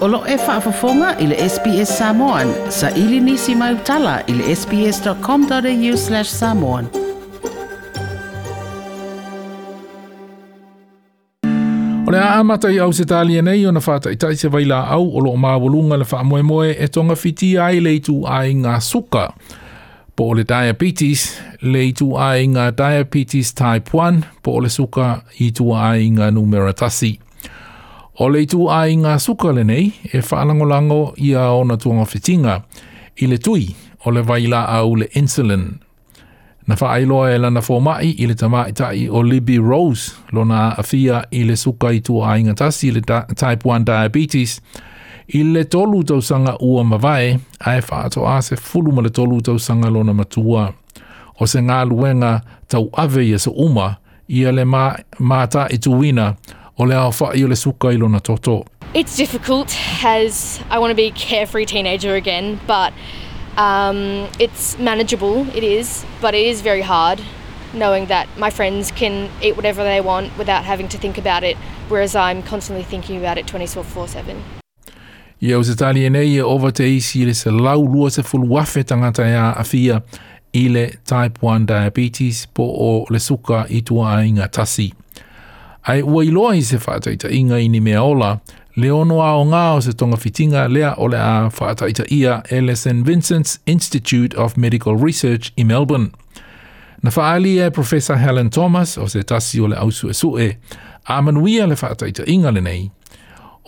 Olo e whaafafonga i le SPS Samoan. Sa ili nisi mai utala i le sps.com.au slash samoan. O le aamata i au se talia nei o na whata i taise waila au o loo maawalunga le whaamoemoe e tonga fiti ai le itu ai ngā suka. Po o le diabetes, le itu ai ngā diabetes type 1, po o le suka i tu ai ngā numeratasi. O le itu a i ngā suka le nei, e whaalangolango i a ona tuanga whetinga, i le tui o le waila au le insulin. Na whaailoa e lana fōmai i le tamaitai o Libby Rose, lo nā awhia i le suka i tu a i ngā tasi le type 1 diabetes, i le tolu tausanga ua mawae, a e whaato a se fulu ma le tolu tausanga lo na matua. O se ngā luenga tau ave i sa uma, i le mātā ma, i tuwina, o le ao o le suka i toto. It's difficult as I want to be a carefree teenager again, but um, it's manageable, it is, but it is very hard knowing that my friends can eat whatever they want without having to think about it, whereas I'm constantly thinking about it 24-7. Ia o se tali e nei e ova te isi le se lau lua se tangata afia ile type 1 diabetes po o le suka i tua ainga tasi. Ai ua iloa i se whaataita inga i ni mea ola, le ono a o ngā o se tonga fitinga lea o le a whaataita ia e le Vincent's Institute of Medical Research i Melbourne. Na whaali e Professor Helen Thomas o se tasi o le ausu e sue, a manuia le whaataita inga le nei.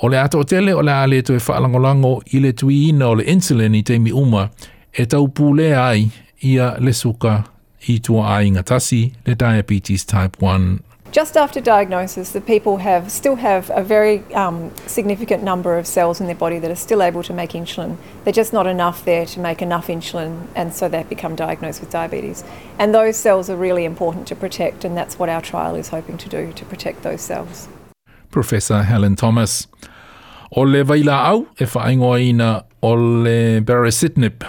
O le ato o tele o le a le toe whaalangolango i le tui ina o le insulin i te mi uma, e tau pū le ai ia le suka i tua ainga tasi le diabetes type 1 Just after diagnosis, the people have still have a very um, significant number of cells in their body that are still able to make insulin. They're just not enough there to make enough insulin, and so they become diagnosed with diabetes. And those cells are really important to protect, and that's what our trial is hoping to do to protect those cells. Professor Helen Thomas. O le vaila au e ina o le baricitinib.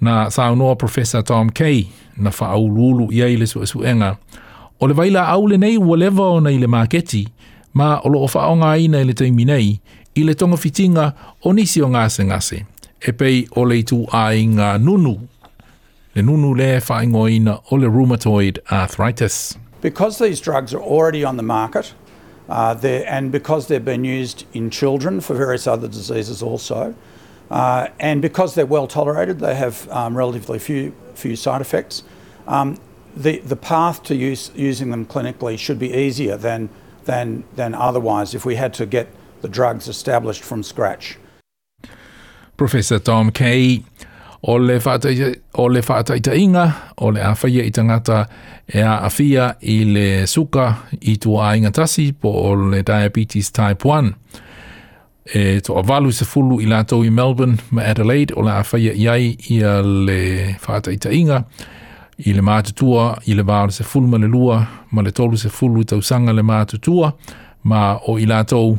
Nā saunoa Professor Tom Kay. na fa aululu ia ile su su enga o le vaila aule nei whatever ona ile maketi ma o lo fa onga ina ile tei minei ile tonga fitinga o nisi o ngase ngase e pei o le tu ai nga nunu le nunu le fa ingoina o le rheumatoid arthritis because these drugs are already on the market uh, there and because they've been used in children for various other diseases also, uh, and because they're well tolerated, they have um, relatively few few side effects. Um, the, the path to use, using them clinically should be easier than, than, than otherwise if we had to get the drugs established from scratch. Professor Tom Kay, o le whaataitainga, o le awhaia i tangata e a awhia i le suka i tua ainga tasi po o le diabetes type 1 e to avalu se fulu i lato i Melbourne ma Adelaide o la whaia iai i a le whaata i inga i le mātutua i le vāle se fulu ma le lua ma le tolu se fulu tau sanga le mātutua ma o i lato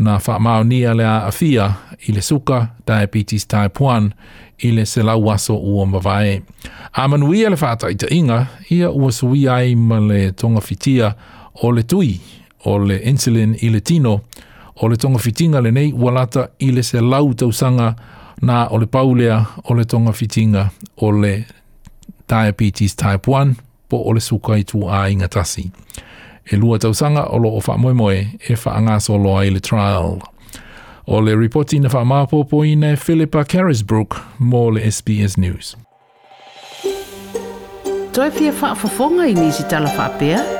na whaamau ni a le a awhia i le suka diabetes type 1 i le se lau waso ua mawae. A manui a le whaata i inga ia ua sui ai ma le tonga fitia o le tui o le insulin i le tino tino o le tonga fitinga le nei walata i le se lau tausanga na o le paulea o le tonga fitinga o le diabetes type 1 po o le suka i tu a inga tasi. E lua tausanga o lo o wha moe moe e wha anga so lo ai le trial. O le reporti na wha maapopo i ne Philippa Carisbrook mo le SBS News. Toi pia wha fafonga i nisi tala wha pia? Toi pia wha fafonga i nisi tala wha pia?